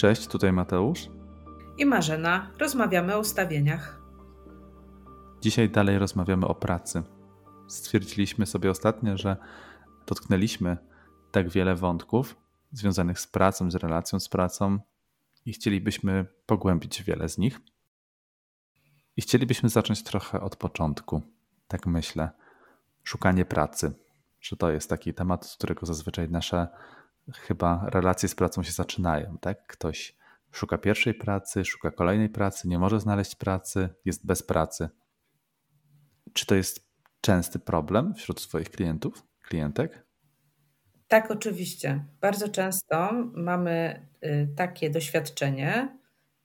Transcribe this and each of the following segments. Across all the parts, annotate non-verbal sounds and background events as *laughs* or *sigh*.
Cześć, tutaj Mateusz. I Marzena. Rozmawiamy o ustawieniach. Dzisiaj dalej rozmawiamy o pracy. Stwierdziliśmy sobie ostatnio, że dotknęliśmy tak wiele wątków związanych z pracą, z relacją z pracą i chcielibyśmy pogłębić wiele z nich. I chcielibyśmy zacząć trochę od początku, tak myślę. Szukanie pracy. Że to jest taki temat, z którego zazwyczaj nasze chyba relacje z pracą się zaczynają, tak? Ktoś szuka pierwszej pracy, szuka kolejnej pracy, nie może znaleźć pracy, jest bez pracy. Czy to jest częsty problem wśród Twoich klientów, klientek? Tak, oczywiście. Bardzo często mamy y, takie doświadczenie,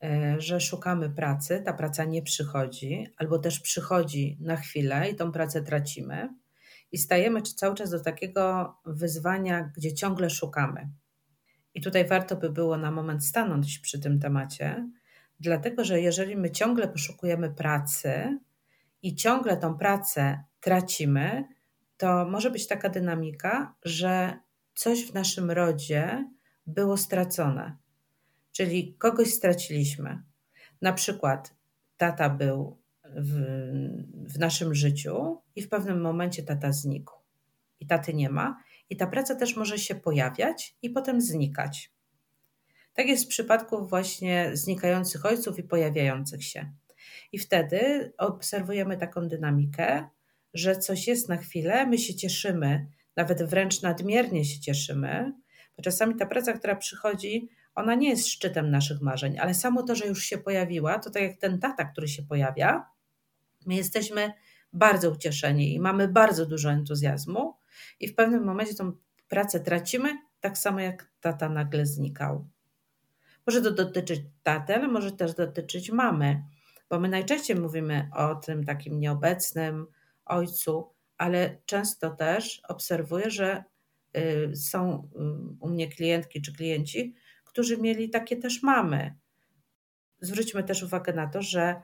y, że szukamy pracy, ta praca nie przychodzi, albo też przychodzi na chwilę i tą pracę tracimy i stajemy cały czas do takiego wyzwania, gdzie ciągle szukamy. I tutaj warto by było na moment stanąć przy tym temacie, dlatego że jeżeli my ciągle poszukujemy pracy i ciągle tą pracę tracimy, to może być taka dynamika, że coś w naszym rodzie było stracone. Czyli kogoś straciliśmy. Na przykład tata był w, w naszym życiu i w pewnym momencie tata znikł. I taty nie ma. I ta praca też może się pojawiać i potem znikać. Tak jest w przypadku właśnie znikających ojców i pojawiających się. I wtedy obserwujemy taką dynamikę, że coś jest na chwilę, my się cieszymy, nawet wręcz nadmiernie się cieszymy, bo czasami ta praca, która przychodzi, ona nie jest szczytem naszych marzeń, ale samo to, że już się pojawiła, to tak jak ten tata, który się pojawia, my jesteśmy bardzo ucieszeni i mamy bardzo dużo entuzjazmu, i w pewnym momencie tą pracę tracimy, tak samo jak tata nagle znikał. Może to dotyczyć taty, ale może też dotyczyć mamy, bo my najczęściej mówimy o tym takim nieobecnym ojcu, ale często też obserwuję, że y, są y, u mnie klientki czy klienci, którzy mieli takie też mamy. Zwróćmy też uwagę na to, że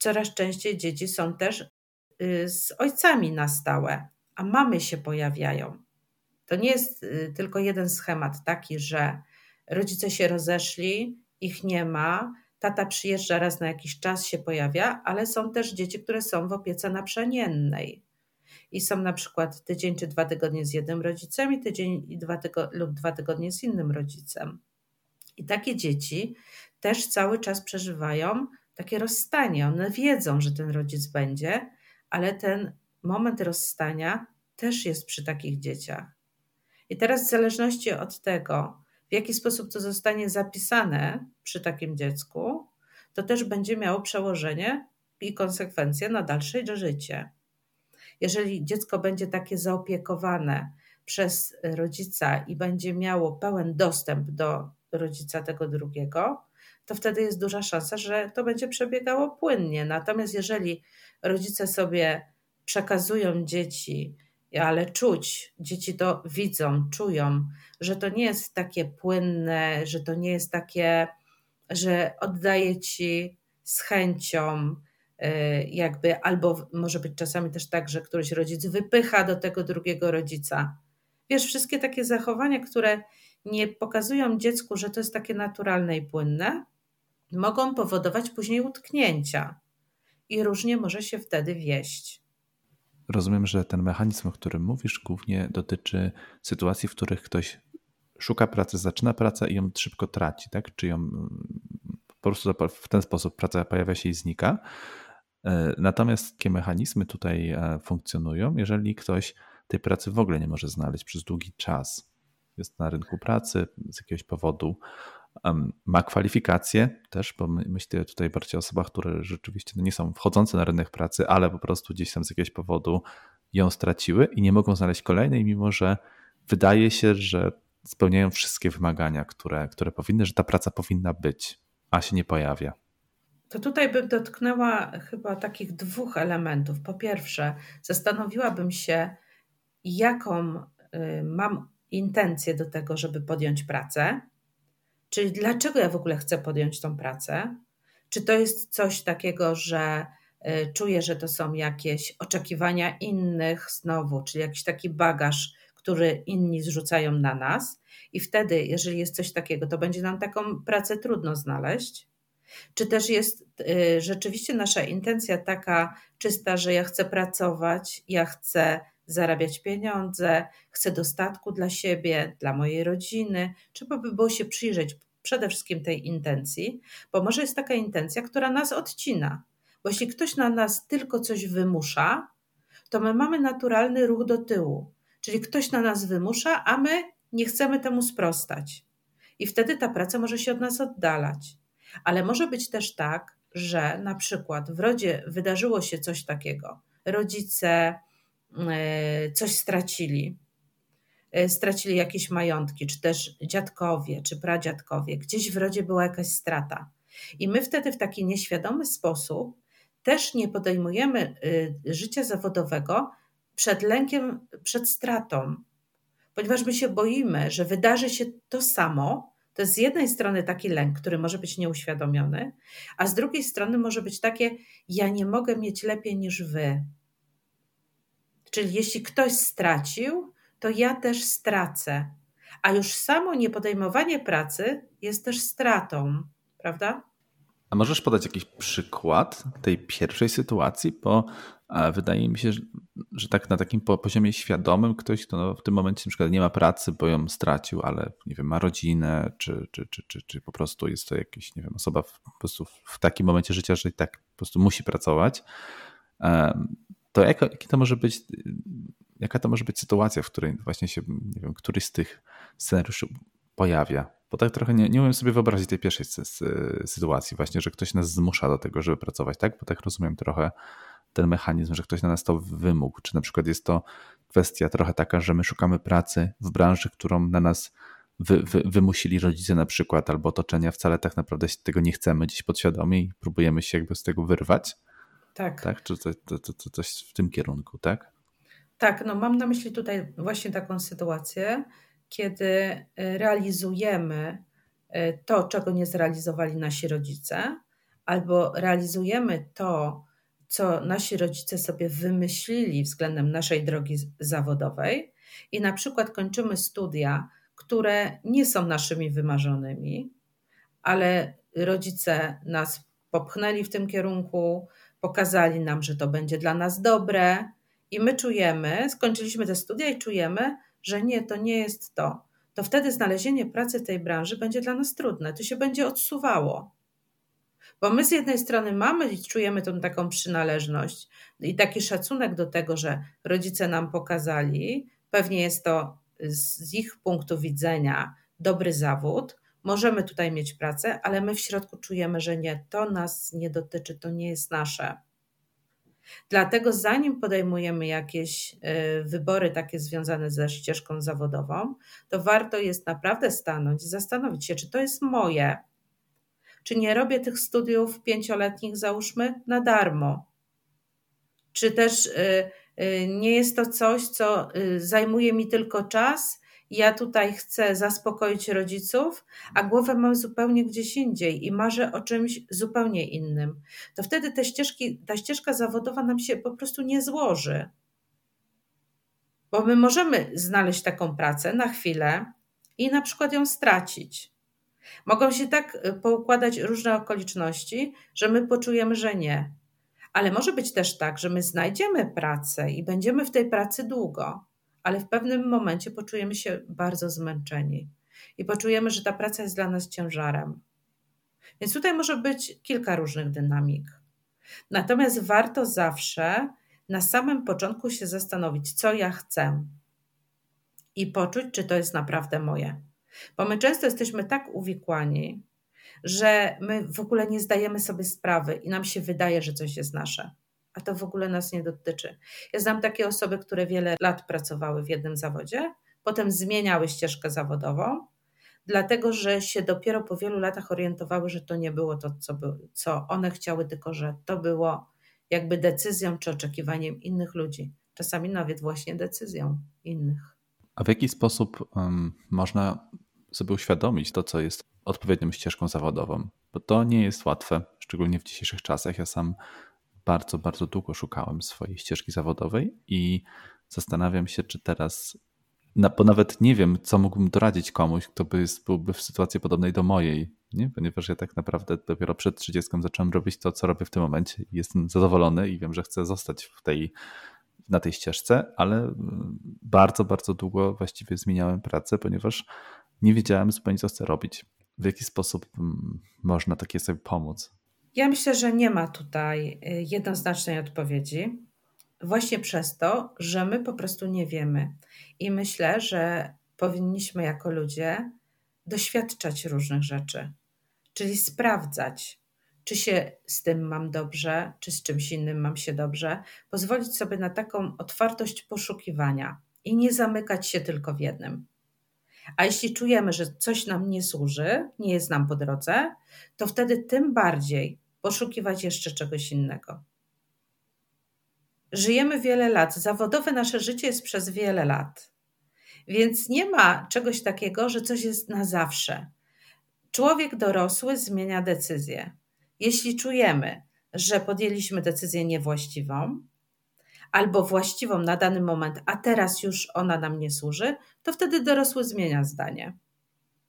coraz częściej dzieci są też y, z ojcami na stałe, a mamy się pojawiają. To nie jest y, tylko jeden schemat taki, że rodzice się rozeszli, ich nie ma, tata przyjeżdża raz na jakiś czas, się pojawia, ale są też dzieci, które są w opiece naprzemiennej. I są na przykład tydzień czy dwa tygodnie z jednym rodzicem i tydzień i dwa tygo- lub dwa tygodnie z innym rodzicem. I takie dzieci też cały czas przeżywają takie rozstanie. One wiedzą, że ten rodzic będzie, ale ten moment rozstania też jest przy takich dzieciach. I teraz, w zależności od tego, w jaki sposób to zostanie zapisane przy takim dziecku, to też będzie miało przełożenie i konsekwencje na dalsze życie. Jeżeli dziecko będzie takie zaopiekowane przez rodzica i będzie miało pełen dostęp do rodzica tego drugiego, to wtedy jest duża szansa, że to będzie przebiegało płynnie. Natomiast jeżeli rodzice sobie przekazują dzieci, ale czuć, dzieci to widzą, czują, że to nie jest takie płynne, że to nie jest takie, że oddaję ci z chęcią, y, jakby, albo może być czasami też tak, że któryś rodzic wypycha do tego drugiego rodzica. Wiesz, wszystkie takie zachowania, które nie pokazują dziecku, że to jest takie naturalne i płynne, mogą powodować później utknięcia i różnie może się wtedy wieść. Rozumiem, że ten mechanizm, o którym mówisz, głównie dotyczy sytuacji, w których ktoś szuka pracy, zaczyna pracę i ją szybko traci, tak? Czy ją po prostu w ten sposób praca pojawia się i znika. E, natomiast jakie mechanizmy tutaj e, funkcjonują, jeżeli ktoś tej pracy w ogóle nie może znaleźć przez długi czas? Jest na rynku pracy z jakiegoś powodu, ma kwalifikacje też, bo myślę tutaj bardziej o osobach, które rzeczywiście no nie są wchodzące na rynek pracy, ale po prostu gdzieś tam z jakiegoś powodu ją straciły i nie mogą znaleźć kolejnej, mimo że wydaje się, że spełniają wszystkie wymagania, które, które powinny, że ta praca powinna być, a się nie pojawia. To tutaj bym dotknęła chyba takich dwóch elementów. Po pierwsze, zastanowiłabym się, jaką y, mam intencję do tego, żeby podjąć pracę, Czyli dlaczego ja w ogóle chcę podjąć tą pracę? Czy to jest coś takiego, że y, czuję, że to są jakieś oczekiwania innych znowu, czyli jakiś taki bagaż, który inni zrzucają na nas, i wtedy, jeżeli jest coś takiego, to będzie nam taką pracę trudno znaleźć. Czy też jest y, rzeczywiście nasza intencja taka czysta, że ja chcę pracować, ja chcę zarabiać pieniądze, chcę dostatku dla siebie, dla mojej rodziny? Trzeba by było się przyjrzeć przede wszystkim tej intencji, bo może jest taka intencja, która nas odcina. Bo jeśli ktoś na nas tylko coś wymusza, to my mamy naturalny ruch do tyłu. Czyli ktoś na nas wymusza, a my nie chcemy temu sprostać. I wtedy ta praca może się od nas oddalać. Ale może być też tak, że na przykład w rodzie wydarzyło się coś takiego. Rodzice coś stracili, e, stracili jakieś majątki, czy też dziadkowie, czy pradziadkowie, gdzieś w rodzie była jakaś strata. I my wtedy w taki nieświadomy sposób też nie podejmujemy y, życia zawodowego przed lękiem, przed stratą, ponieważ my się boimy, że wydarzy się to samo. To jest z jednej strony taki lęk, który może być nieuświadomiony, a z drugiej strony może być takie: ja nie mogę mieć lepiej niż wy. Czyli jeśli ktoś stracił, to ja też stracę. A już samo niepodejmowanie pracy jest też stratą, prawda? A możesz podać jakiś przykład tej pierwszej sytuacji? Bo wydaje mi się, że, tak na takim poziomie świadomym ktoś, kto w tym momencie na przykład nie ma pracy, bo ją stracił, ale nie wiem, ma rodzinę, czy, czy, czy, czy, czy po prostu jest to jakaś, nie wiem, osoba w, po prostu w takim momencie życia, że i tak po prostu musi pracować, to jaka, to może być, jaka to może być sytuacja, w której właśnie się, nie wiem, któryś z tych scenariuszy pojawia? Bo tak trochę nie, nie umiem sobie wyobrazić tej pierwszej sytuacji, właśnie, że ktoś nas zmusza do tego, żeby pracować, tak? Bo tak rozumiem trochę ten mechanizm, że ktoś na nas to wymógł. Czy na przykład jest to kwestia trochę taka, że my szukamy pracy w branży, którą na nas wy, wy, wymusili rodzice na przykład, albo otoczenia, wcale tak naprawdę tego nie chcemy gdzieś podświadomie i próbujemy się jakby z tego wyrwać. Tak. tak? Czy to, to, to, coś w tym kierunku, tak? Tak, no mam na myśli tutaj właśnie taką sytuację, kiedy y, realizujemy y, to, czego nie zrealizowali nasi rodzice, albo realizujemy to, co nasi rodzice sobie wymyślili względem naszej drogi zawodowej, i na przykład kończymy studia, które nie są naszymi wymarzonymi, ale rodzice nas popchnęli w tym kierunku, pokazali nam, że to będzie dla nas dobre, i my czujemy, skończyliśmy te studia i czujemy, że nie, to nie jest to, to wtedy znalezienie pracy w tej branży będzie dla nas trudne. To się będzie odsuwało. Bo my z jednej strony mamy i czujemy tą taką przynależność i taki szacunek do tego, że rodzice nam pokazali, pewnie jest to z ich punktu widzenia dobry zawód, możemy tutaj mieć pracę, ale my w środku czujemy, że nie, to nas nie dotyczy, to nie jest nasze. Dlatego zanim podejmujemy jakieś y, wybory takie związane ze ścieżką zawodową, to warto jest naprawdę stanąć i zastanowić się, czy to jest moje, czy nie robię tych studiów pięcioletnich, załóżmy, na darmo, czy też y, y, nie jest to coś, co zajmuje mi tylko czas ja tutaj chcę zaspokoić rodziców, a głowę mam zupełnie gdzieś indziej i marzę o czymś zupełnie innym, to wtedy te ścieżki, ta ścieżka zawodowa nam się po prostu nie złoży. Bo my możemy znaleźć taką pracę na chwilę i na przykład ją stracić. Mogą się tak y, poukładać różne okoliczności, że my poczujemy, że nie. Ale może być też tak, że my znajdziemy pracę i będziemy w tej pracy długo ale w pewnym momencie poczujemy się bardzo zmęczeni i poczujemy, że ta praca jest dla nas ciężarem. Więc tutaj może być kilka różnych dynamik. Natomiast warto zawsze na samym początku się zastanowić, co ja chcę i poczuć, czy to jest naprawdę moje. Bo my często jesteśmy tak uwikłani, że my w ogóle nie zdajemy sobie sprawy i nam się wydaje, że coś jest nasze to w ogóle nas nie dotyczy. Ja znam takie osoby, które wiele lat pracowały w jednym zawodzie, potem zmieniały ścieżkę zawodową, dlatego że się dopiero po wielu latach orientowały, że to nie było to, co, by, co one chciały, tylko że to było jakby decyzją czy oczekiwaniem innych ludzi. Czasami nawet właśnie decyzją innych. A w jaki sposób um, można sobie uświadomić to, co jest odpowiednią ścieżką zawodową? Bo to nie jest łatwe, szczególnie w dzisiejszych czasach. Ja sam bardzo, bardzo długo szukałem swojej ścieżki zawodowej i zastanawiam się, czy teraz bo nawet nie wiem, co mógłbym doradzić komuś, kto by byłby w sytuacji podobnej do mojej, nie? ponieważ ja tak naprawdę dopiero przed 30 zacząłem robić to, co robię w tym momencie jestem zadowolony i wiem, że chcę zostać w tej, na tej ścieżce, ale mm, bardzo, bardzo długo właściwie zmieniałem pracę, ponieważ nie wiedziałem zupełnie, co chcę robić. W jaki sposób mm, można takie sobie pomóc? Ja myślę, że nie ma tutaj y, jednoznacznej odpowiedzi, właśnie przez to, że my po prostu nie wiemy. I myślę, że powinniśmy jako ludzie doświadczać różnych rzeczy, czyli sprawdzać, czy się z tym mam dobrze, czy z czymś innym mam się dobrze, pozwolić sobie na taką otwartość poszukiwania i nie zamykać się tylko w jednym. A jeśli czujemy, że coś nam nie służy, nie jest nam po drodze, to wtedy tym bardziej poszukiwać jeszcze czegoś innego. Żyjemy wiele lat, zawodowe nasze życie jest przez wiele lat. Więc nie ma czegoś takiego, że coś jest na zawsze. Człowiek dorosły zmienia decyzję. Jeśli czujemy, że podjęliśmy decyzję niewłaściwą, albo właściwą na dany moment, a teraz już ona nam nie służy, to wtedy dorosły zmienia zdanie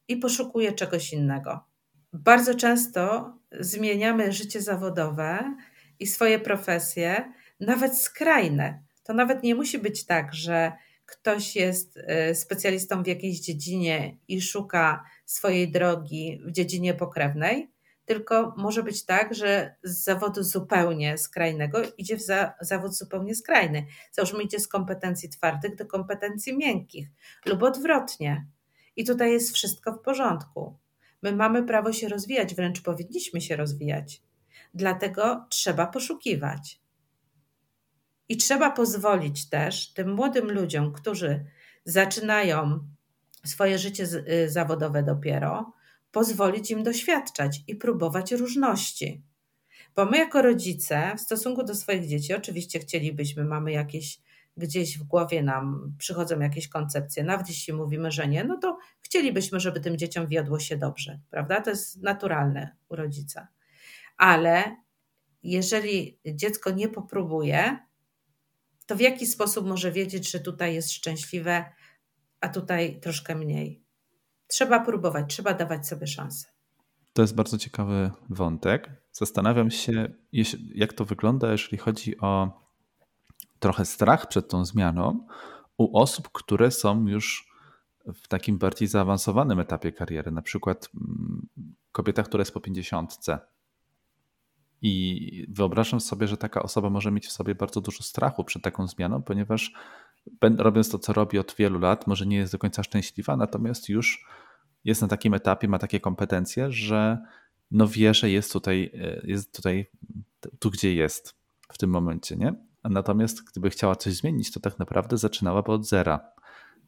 i poszukuje czegoś innego. Bardzo często zmieniamy życie zawodowe i swoje profesje, nawet skrajne. To nawet nie musi być tak, że ktoś jest y, specjalistą w jakiejś dziedzinie i szuka swojej drogi w dziedzinie pokrewnej, tylko może być tak, że z zawodu zupełnie skrajnego idzie w za, zawód zupełnie skrajny. Załóżmy, idzie z kompetencji twardych do kompetencji miękkich lub odwrotnie. I tutaj jest wszystko w porządku. My mamy prawo się rozwijać, wręcz powinniśmy się rozwijać. Dlatego trzeba poszukiwać. I trzeba pozwolić też tym młodym ludziom, którzy zaczynają swoje życie y, zawodowe dopiero, pozwolić im doświadczać i próbować różności. Bo my, jako rodzice, w stosunku do swoich dzieci, oczywiście chcielibyśmy, mamy jakieś gdzieś w głowie nam przychodzą jakieś koncepcje, nawet jeśli mówimy, że nie, no to chcielibyśmy, żeby tym dzieciom wiodło się dobrze, prawda? To jest naturalne u rodzica. Ale jeżeli dziecko nie popróbuje, to w jaki sposób może wiedzieć, że tutaj jest szczęśliwe, a tutaj troszkę mniej? Trzeba próbować, trzeba dawać sobie szansę. To jest bardzo ciekawy wątek. Zastanawiam się, jak to wygląda, jeżeli chodzi o trochę strach przed tą zmianą u osób, które są już w takim bardziej zaawansowanym etapie kariery, na przykład mm, kobieta, która jest po 50. I wyobrażam sobie, że taka osoba może mieć w sobie bardzo dużo strachu przed taką zmianą, ponieważ robiąc to, co robi od wielu lat, może nie jest do końca szczęśliwa, natomiast już jest na takim etapie, ma takie kompetencje, że no wie, że jest tutaj, e, jest tutaj tu, gdzie jest w tym momencie, nie? Natomiast gdyby chciała coś zmienić, to tak naprawdę zaczynałaby od zera.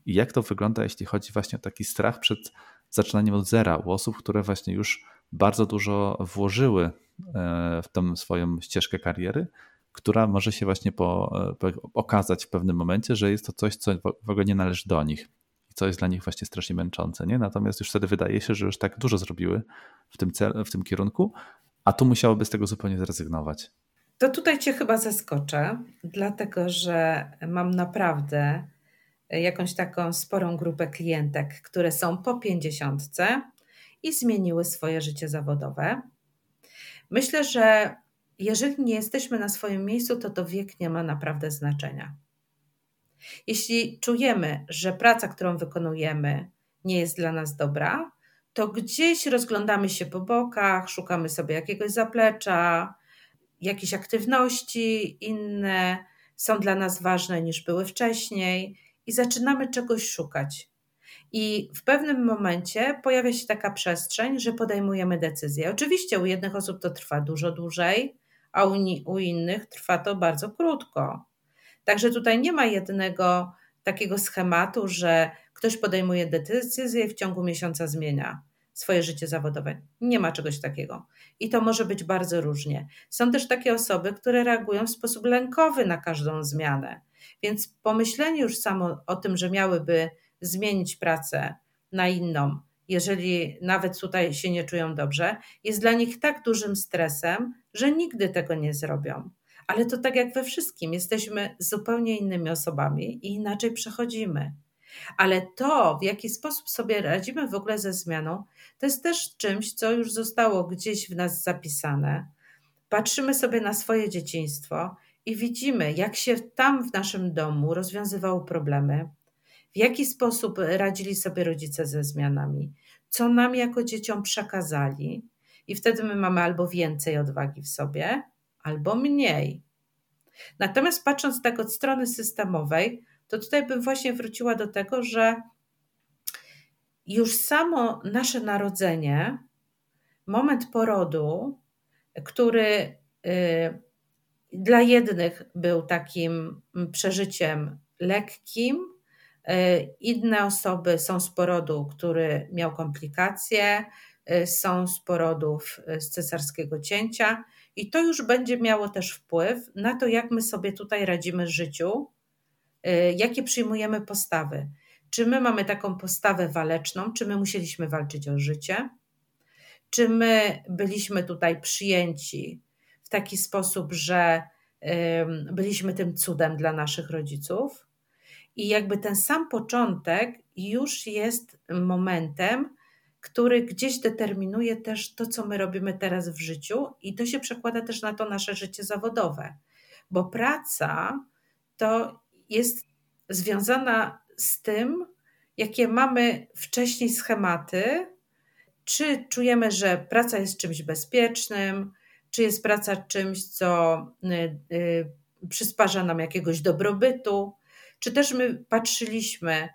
I jak to wygląda, jeśli chodzi właśnie o taki strach przed zaczynaniem od zera u osób, które właśnie już bardzo dużo włożyły e, w tą swoją ścieżkę kariery, która może się właśnie po, po, okazać w pewnym momencie, że jest to coś, co w ogóle nie należy do nich co jest dla nich właśnie strasznie męczące. Nie? Natomiast już wtedy wydaje się, że już tak dużo zrobiły w tym, cel, w tym kierunku, a tu musiałoby z tego zupełnie zrezygnować. To tutaj Cię chyba zaskoczę, dlatego że mam naprawdę jakąś taką sporą grupę klientek, które są po pięćdziesiątce i zmieniły swoje życie zawodowe. Myślę, że jeżeli nie jesteśmy na swoim miejscu, to to wiek nie ma naprawdę znaczenia. Jeśli czujemy, że praca, którą wykonujemy, nie jest dla nas dobra, to gdzieś rozglądamy się po bokach, szukamy sobie jakiegoś zaplecza, jakieś aktywności inne są dla nas ważne niż były wcześniej i zaczynamy czegoś szukać. I w pewnym momencie pojawia się taka przestrzeń, że podejmujemy decyzję. Oczywiście u jednych osób to trwa dużo dłużej, a u, u innych trwa to bardzo krótko. Także tutaj nie ma jednego takiego schematu, że ktoś podejmuje decyzję i w ciągu miesiąca zmienia swoje życie zawodowe. Nie ma czegoś takiego. I to może być bardzo różnie. Są też takie osoby, które reagują w sposób lękowy na każdą zmianę. Więc pomyślenie już samo o tym, że miałyby zmienić pracę na inną, jeżeli nawet tutaj się nie czują dobrze, jest dla nich tak dużym stresem, że nigdy tego nie zrobią. Ale to tak jak we wszystkim, jesteśmy zupełnie innymi osobami i inaczej przechodzimy. Ale to, w jaki sposób sobie radzimy w ogóle ze zmianą, to jest też czymś, co już zostało gdzieś w nas zapisane. Patrzymy sobie na swoje dzieciństwo i widzimy, jak się tam w naszym domu rozwiązywały problemy, w jaki sposób radzili sobie rodzice ze zmianami, co nam jako dzieciom przekazali, i wtedy my mamy albo więcej odwagi w sobie, albo mniej. Natomiast patrząc tak od strony systemowej, to tutaj bym właśnie wróciła do tego, że już samo nasze narodzenie, moment porodu, który y, dla jednych był takim przeżyciem lekkim, y, inne osoby są z porodu, który miał komplikacje, y, są z porodów z cesarskiego cięcia, i to już będzie miało też wpływ na to, jak my sobie tutaj radzimy w życiu, y, jakie przyjmujemy postawy. Czy my mamy taką postawę waleczną, czy my musieliśmy walczyć o życie, czy my byliśmy tutaj przyjęci w taki sposób, że byliśmy tym cudem dla naszych rodziców. I jakby ten sam początek już jest momentem, który gdzieś determinuje też to, co my robimy teraz w życiu, i to się przekłada też na to nasze życie zawodowe, bo praca to jest związana z tym, jakie mamy wcześniej schematy, czy czujemy, że praca jest czymś bezpiecznym, czy jest praca czymś, co y, y, przysparza nam jakiegoś dobrobytu, czy też my patrzyliśmy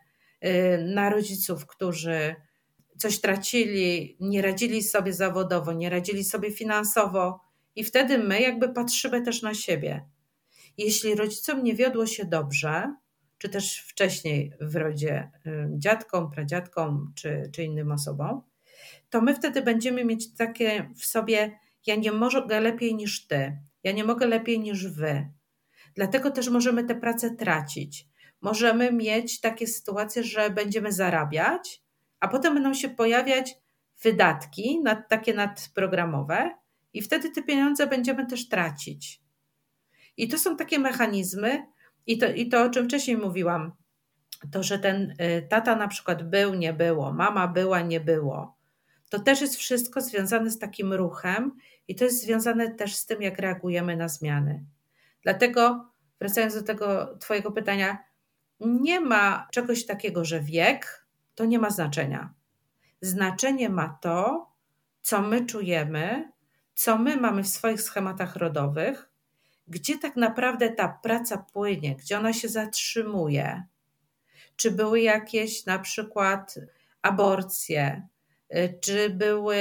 y, na rodziców, którzy coś tracili, nie radzili sobie zawodowo, nie radzili sobie finansowo, i wtedy my jakby patrzymy też na siebie. Jeśli rodzicom nie wiodło się dobrze, czy też wcześniej w rodzie y, dziadkom, pradziadkom czy, czy innym osobom, to my wtedy będziemy mieć takie w sobie: Ja nie mogę lepiej niż ty, ja nie mogę lepiej niż wy. Dlatego też możemy tę pracę tracić. Możemy mieć takie sytuacje, że będziemy zarabiać, a potem będą się pojawiać wydatki nad, takie nadprogramowe i wtedy te pieniądze będziemy też tracić. I to są takie mechanizmy, i to, i to o czym wcześniej mówiłam, to, że ten y, tata na przykład był, nie było, mama była, nie było. To też jest wszystko związane z takim ruchem i to jest związane też z tym, jak reagujemy na zmiany. Dlatego, wracając do tego Twojego pytania, nie ma czegoś takiego, że wiek to nie ma znaczenia. Znaczenie ma to, co my czujemy, co my mamy w swoich schematach rodowych, gdzie tak naprawdę ta praca płynie, gdzie ona się zatrzymuje. Czy były jakieś na przykład aborcje, y, czy były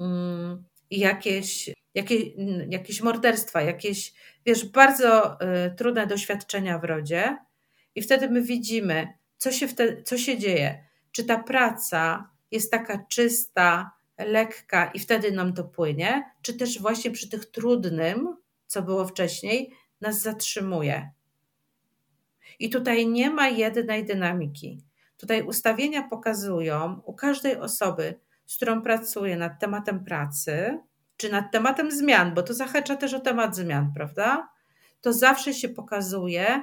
mm, jakieś, jakieś, jakieś morderstwa, jakieś, wiesz, bardzo y, trudne doświadczenia w rodzie, i wtedy my widzimy, co się, wtedy, co się dzieje czy ta praca jest taka czysta, lekka i wtedy nam to płynie, czy też właśnie przy tych trudnym, co było wcześniej, nas zatrzymuje. I tutaj nie ma jednej dynamiki. Tutaj ustawienia pokazują u każdej osoby, z którą pracuję nad tematem pracy, czy nad tematem zmian, bo to zahacza też o temat zmian, prawda? To zawsze się pokazuje,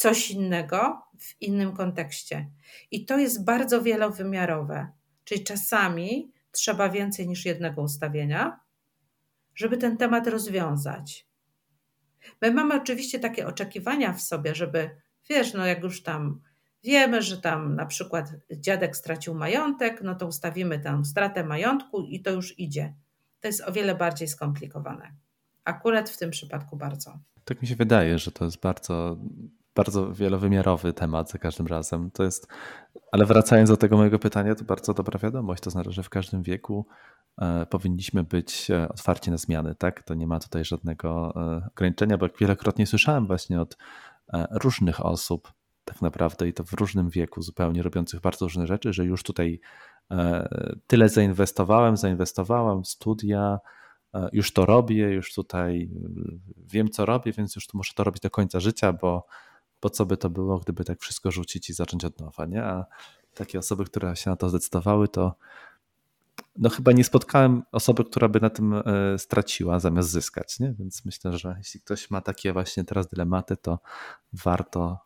coś innego w innym kontekście. I to jest bardzo wielowymiarowe. Czyli czasami trzeba więcej niż jednego ustawienia, żeby ten temat rozwiązać. My mamy oczywiście takie oczekiwania w sobie, żeby, wiesz, no jak już tam wiemy, że tam na przykład dziadek stracił majątek, no to ustawimy tę stratę majątku i to już idzie. To jest o wiele bardziej skomplikowane. Akurat w tym przypadku bardzo. Tak mi się wydaje, że to jest bardzo bardzo wielowymiarowy temat za każdym razem. To jest, ale wracając do tego mojego pytania, to bardzo dobra wiadomość, to znaczy, że w każdym wieku e, powinniśmy być e, otwarci na zmiany, tak? To nie ma tutaj żadnego e, ograniczenia, bo jak wielokrotnie słyszałem właśnie od różnych osób, tak naprawdę i to w różnym wieku, zupełnie robiących bardzo różne rzeczy, że już tutaj tyle zainwestowałem, zainwestowałem, studia, już to robię, już tutaj wiem, co robię, więc już tu muszę to robić do końca życia, bo po co by to było, gdyby tak wszystko rzucić i zacząć od nowa, nie? A takie osoby, które się na to zdecydowały, to no chyba nie spotkałem osoby, która by na tym e, straciła zamiast zyskać, nie? Więc myślę, że jeśli ktoś ma takie właśnie teraz dylematy, to warto,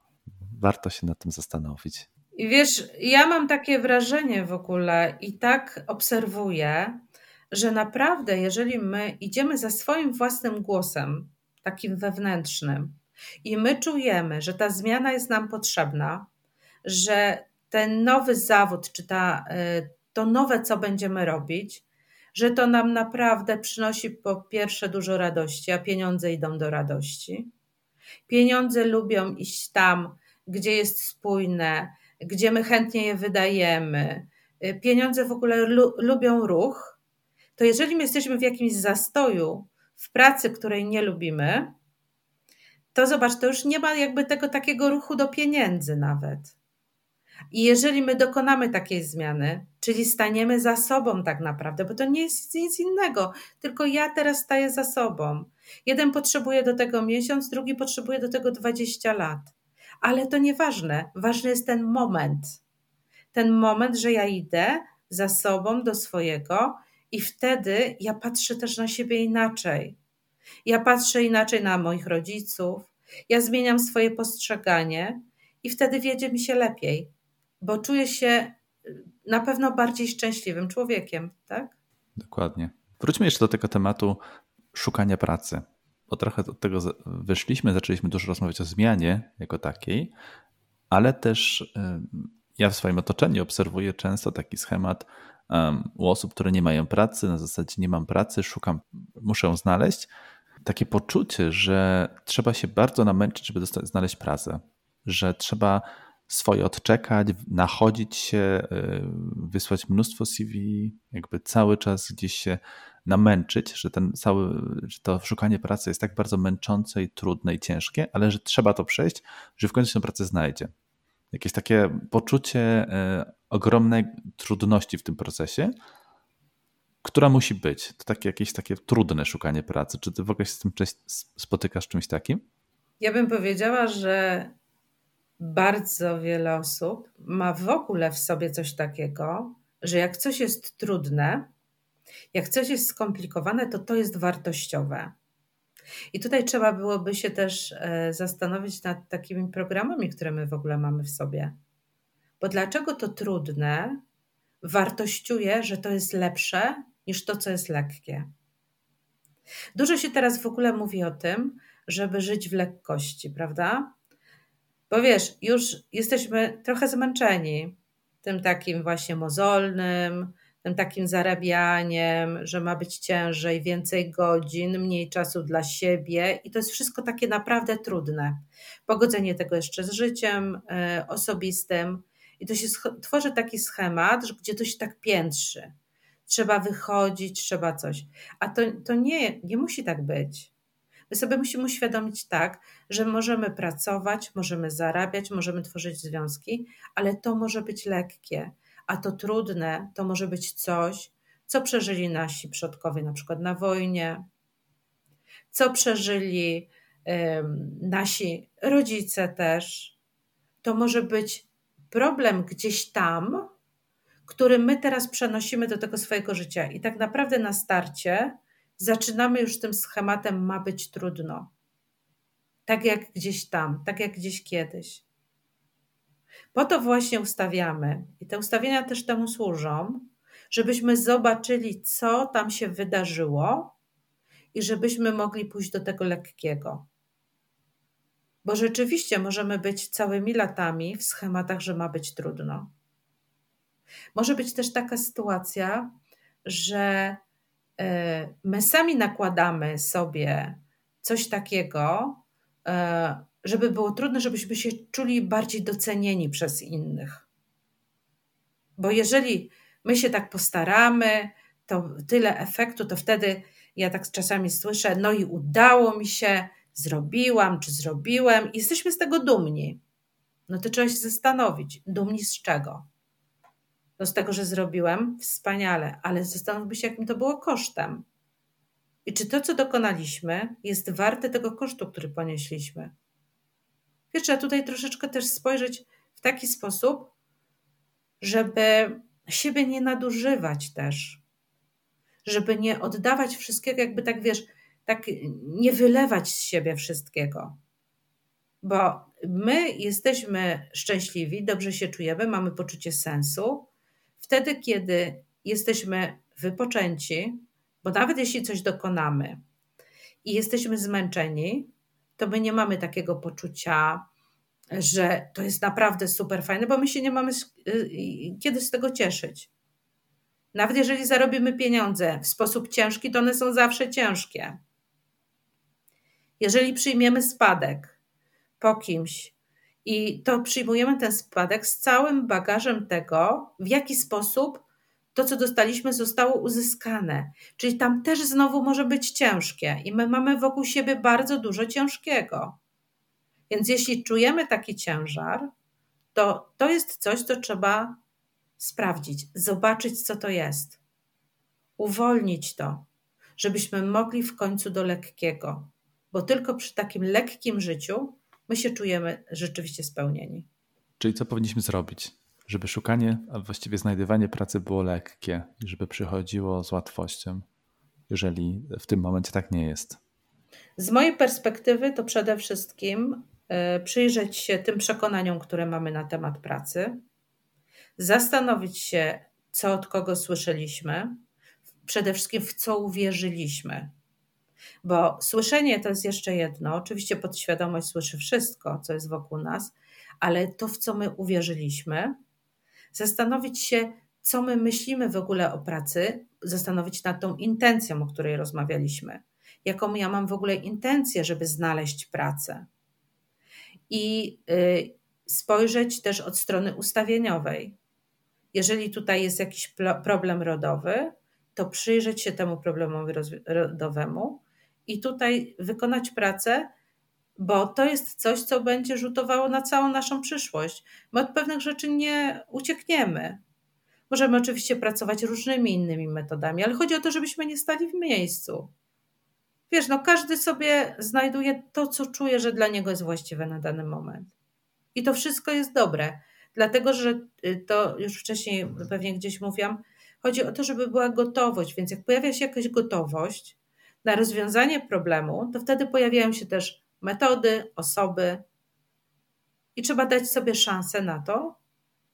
warto się nad tym zastanowić. I wiesz, ja mam takie wrażenie w ogóle i tak obserwuję, że naprawdę, jeżeli my idziemy za swoim własnym głosem, takim wewnętrznym, i my czujemy, że ta zmiana jest nam potrzebna, że ten nowy zawód, czy ta, y, to nowe, co będziemy robić, że to nam naprawdę przynosi po pierwsze dużo radości, a pieniądze idą do radości. Pieniądze lubią iść tam, gdzie jest spójne, gdzie my chętnie je wydajemy. Y, pieniądze w ogóle lu lubią ruch. To jeżeli my jesteśmy w jakimś zastoju, w pracy, której nie lubimy, to zobacz, to już nie ma jakby tego takiego ruchu do pieniędzy nawet. I jeżeli my dokonamy takiej zmiany, czyli staniemy za sobą tak naprawdę, bo to nie jest nic innego, tylko ja teraz staję za sobą. Jeden potrzebuje do tego miesiąc, drugi potrzebuje do tego 20 lat. Ale to nieważne. Ważny jest ten moment. Ten moment, że ja idę za sobą do swojego i wtedy ja patrzę też na siebie inaczej. Ja patrzę inaczej na moich rodziców, ja zmieniam swoje postrzeganie i wtedy wiedzie mi się lepiej, bo czuję się y, na pewno bardziej szczęśliwym człowiekiem, tak? Dokładnie. Wróćmy jeszcze do tego tematu szukania pracy, bo trochę od tego wyszliśmy, zaczęliśmy dużo rozmawiać o zmianie jako takiej, ale też y, ja w swoim otoczeniu obserwuję często taki schemat u osób, które nie mają pracy, na zasadzie nie mam pracy, szukam, muszę znaleźć, takie poczucie, że trzeba się bardzo namęczyć, żeby dostać, znaleźć pracę, że trzeba swoje odczekać, nachodzić się, y, wysłać mnóstwo CV, jakby cały czas gdzieś się namęczyć, że ten cały, że to szukanie pracy jest tak bardzo męczące i trudne i ciężkie, ale że trzeba to przejść, że w końcu się tę pracę znajdzie. Jakieś takie poczucie y, ogromnej trudności w tym procesie, która musi być. To takie jakieś takie trudne szukanie pracy. Czy ty w ogóle się z tym spotykasz czymś takim? Ja bym powiedziała, że bardzo wiele osób ma w ogóle w sobie coś takiego, że jak coś jest trudne, jak coś jest skomplikowane, to to jest wartościowe. I tutaj trzeba byłoby się też e, zastanowić nad takimi programami, które my w ogóle mamy w sobie. Bo dlaczego to trudne wartościuje, że to jest lepsze niż to, co jest lekkie. Dużo się teraz w ogóle mówi o tym, żeby żyć w lekkości, prawda? Bo wiesz, już jesteśmy trochę zmęczeni tym takim właśnie mozolnym, tym takim zarabianiem, że ma być ciężej, więcej godzin, mniej czasu dla siebie i to jest wszystko takie naprawdę trudne. Pogodzenie tego jeszcze z życiem y, osobistym i to się tworzy taki schemat, gdzie to się tak piętrzy trzeba wychodzić, trzeba coś. A to, to nie, nie musi tak być. My sobie musimy uświadomić tak, że możemy pracować, możemy zarabiać, możemy tworzyć związki, ale to może być lekkie, a to trudne to może być coś, co przeżyli nasi przodkowie, na przykład na wojnie, co przeżyli um, nasi rodzice też. To może być problem gdzieś tam, który my teraz przenosimy do tego swojego życia. I tak naprawdę na starcie zaczynamy już tym schematem, ma być trudno. Tak jak gdzieś tam, tak jak gdzieś kiedyś. Po to właśnie ustawiamy, i te ustawienia też temu służą, żebyśmy zobaczyli, co tam się wydarzyło i żebyśmy mogli pójść do tego lekkiego. Bo rzeczywiście możemy być całymi latami w schematach, że ma być trudno. Może być też taka sytuacja, że e, my sami nakładamy sobie coś takiego, e, żeby było trudne, żebyśmy się czuli bardziej docenieni przez innych. Bo jeżeli my się tak postaramy, to tyle efektu, to wtedy ja tak czasami słyszę, no i udało mi się, zrobiłam czy zrobiłem, jesteśmy z tego dumni. No to trzeba się zastanowić, dumni z czego? No z tego, że zrobiłem, wspaniale, ale zastanówmy się, jakim to było kosztem. I czy to, co dokonaliśmy, jest warte tego kosztu, który ponieśliśmy. Wiesz, trzeba tutaj troszeczkę też spojrzeć w taki sposób, żeby siebie nie nadużywać też. Żeby nie oddawać wszystkiego, jakby tak wiesz, tak nie wylewać z siebie wszystkiego. bo my jesteśmy szczęśliwi, dobrze się czujemy, mamy poczucie sensu wtedy, kiedy jesteśmy wypoczęci, bo nawet jeśli coś dokonamy i jesteśmy zmęczeni, to my nie mamy takiego poczucia, że to jest naprawdę super fajne, bo my się nie mamy y, kiedy z tego cieszyć. Nawet jeżeli zarobimy pieniądze w sposób ciężki, to one są zawsze ciężkie. Jeżeli przyjmiemy spadek po kimś i to przyjmujemy ten spadek z całym bagażem tego, w jaki sposób to, co dostaliśmy, zostało uzyskane. Czyli tam też znowu może być ciężkie i my mamy wokół siebie bardzo dużo ciężkiego. Więc jeśli czujemy taki ciężar, to to jest coś, co trzeba sprawdzić, zobaczyć, co to jest, uwolnić to, żebyśmy mogli w końcu do lekkiego, bo tylko przy takim lekkim życiu my się czujemy rzeczywiście spełnieni. Czyli co powinniśmy zrobić? Żeby szukanie, a właściwie znajdywanie pracy było lekkie i żeby przychodziło z łatwością, jeżeli w tym momencie tak nie jest. Z mojej perspektywy to przede wszystkim e, przyjrzeć się tym przekonaniom, które mamy na temat pracy, zastanowić się, co od kogo słyszeliśmy, przede wszystkim w co uwierzyliśmy. Bo słyszenie to jest jeszcze jedno. Oczywiście podświadomość słyszy wszystko, co jest wokół nas, ale to, w co my uwierzyliśmy, zastanowić się, co my myślimy w ogóle o pracy, zastanowić nad tą intencją, o której rozmawialiśmy. Jaką ja mam w ogóle intencję, żeby znaleźć pracę. I y, spojrzeć też od strony ustawieniowej. Jeżeli tutaj jest jakiś problem rodowy, to przyjrzeć się temu problemowi rodowemu i tutaj wykonać pracę, bo to jest coś, co będzie rzutowało na całą naszą przyszłość. My od pewnych rzeczy nie uciekniemy. Możemy oczywiście pracować różnymi innymi metodami, ale chodzi o to, żebyśmy nie stali w miejscu. Wiesz, no każdy sobie znajduje to, co czuje, że dla niego jest właściwe na dany moment. I to wszystko jest dobre, dlatego że y, to już wcześniej pewnie gdzieś mówiłam, chodzi o to, żeby była gotowość. Więc jak pojawia się jakaś gotowość na rozwiązanie problemu, to wtedy pojawiają się też metody, osoby i trzeba dać sobie szansę na to,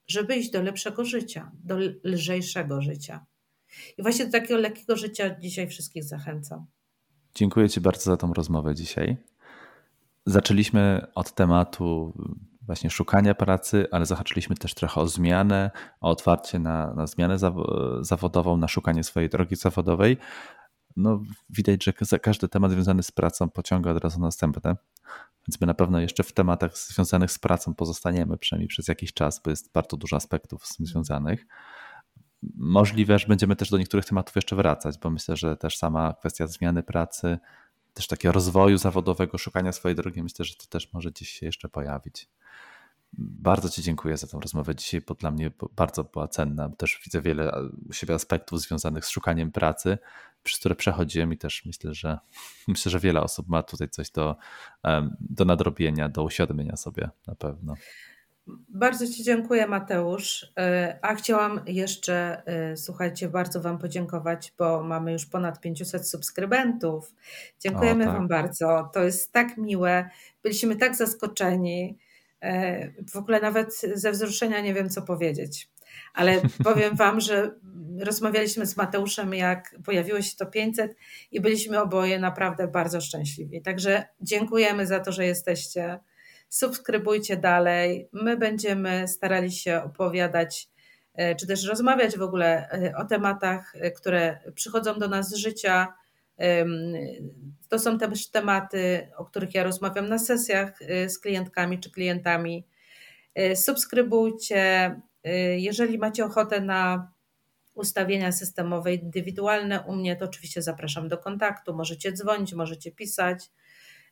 żeby iść do lepszego życia, do lżejszego życia. I właśnie do takiego lekkiego życia dzisiaj wszystkich zachęcam. Dziękuję Ci bardzo za tą rozmowę dzisiaj. Zaczęliśmy od tematu właśnie szukania pracy, ale zahaczyliśmy też trochę o zmianę, o otwarcie na, na zmianę zawodową, na szukanie swojej drogi zawodowej. No, widać, że każdy temat związany z pracą pociąga od razu następne, więc my na pewno jeszcze w tematach związanych z pracą pozostaniemy, przynajmniej przez jakiś czas, bo jest bardzo dużo aspektów z tym związanych. Możliwe, że będziemy też do niektórych tematów jeszcze wracać, bo myślę, że też sama kwestia zmiany pracy, też takiego rozwoju zawodowego, szukania swojej drogi, myślę, że to też może gdzieś się jeszcze pojawić. Bardzo Ci dziękuję za tę rozmowę dzisiaj, bo dla mnie bardzo była cenna. Też widzę wiele u siebie aspektów związanych z szukaniem pracy, przez które przechodziłem i też myślę, że *laughs* myślę, że wiele osób ma tutaj coś do, do nadrobienia, do uświadomienia sobie na pewno. Bardzo Ci dziękuję, Mateusz. E, a chciałam jeszcze, e, słuchajcie, bardzo Wam podziękować, bo mamy już ponad 500 subskrybentów. Dziękujemy o, tak. Wam bardzo. To jest tak miłe. Byliśmy tak zaskoczeni. E, w ogóle nawet ze wzruszenia nie wiem, co powiedzieć. Ale *laughs* powiem Wam, że rozmawialiśmy z Mateuszem, jak pojawiło się to 500 i byliśmy oboje naprawdę bardzo szczęśliwi. Także dziękujemy za to, że jesteście subskrybujcie dalej. My będziemy starali się opowiadać, e, czy też rozmawiać w ogóle e, o tematach, e, które przychodzą do nas z życia. To są też tematy, o których ja rozmawiam na sesjach z klientkami czy klientami. Subskrybujcie. Jeżeli macie ochotę na ustawienia systemowe indywidualne u mnie, to oczywiście zapraszam do kontaktu. Możecie dzwonić, możecie pisać.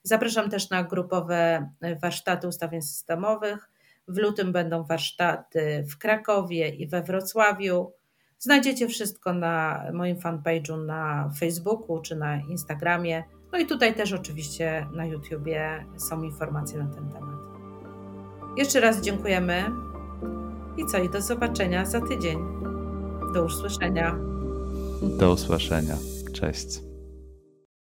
Zapraszam też na grupowe e, warsztaty ustawień systemowych. W lutym będą warsztaty w Krakowie i we Wrocławiu. Znajdziecie wszystko na moim fanpage'u na Facebooku czy na Instagramie. No i tutaj też oczywiście na YouTubie są informacje na ten temat. Jeszcze raz dziękujemy i co? I do zobaczenia za tydzień. Do usłyszenia. Do usłyszenia. Cześć.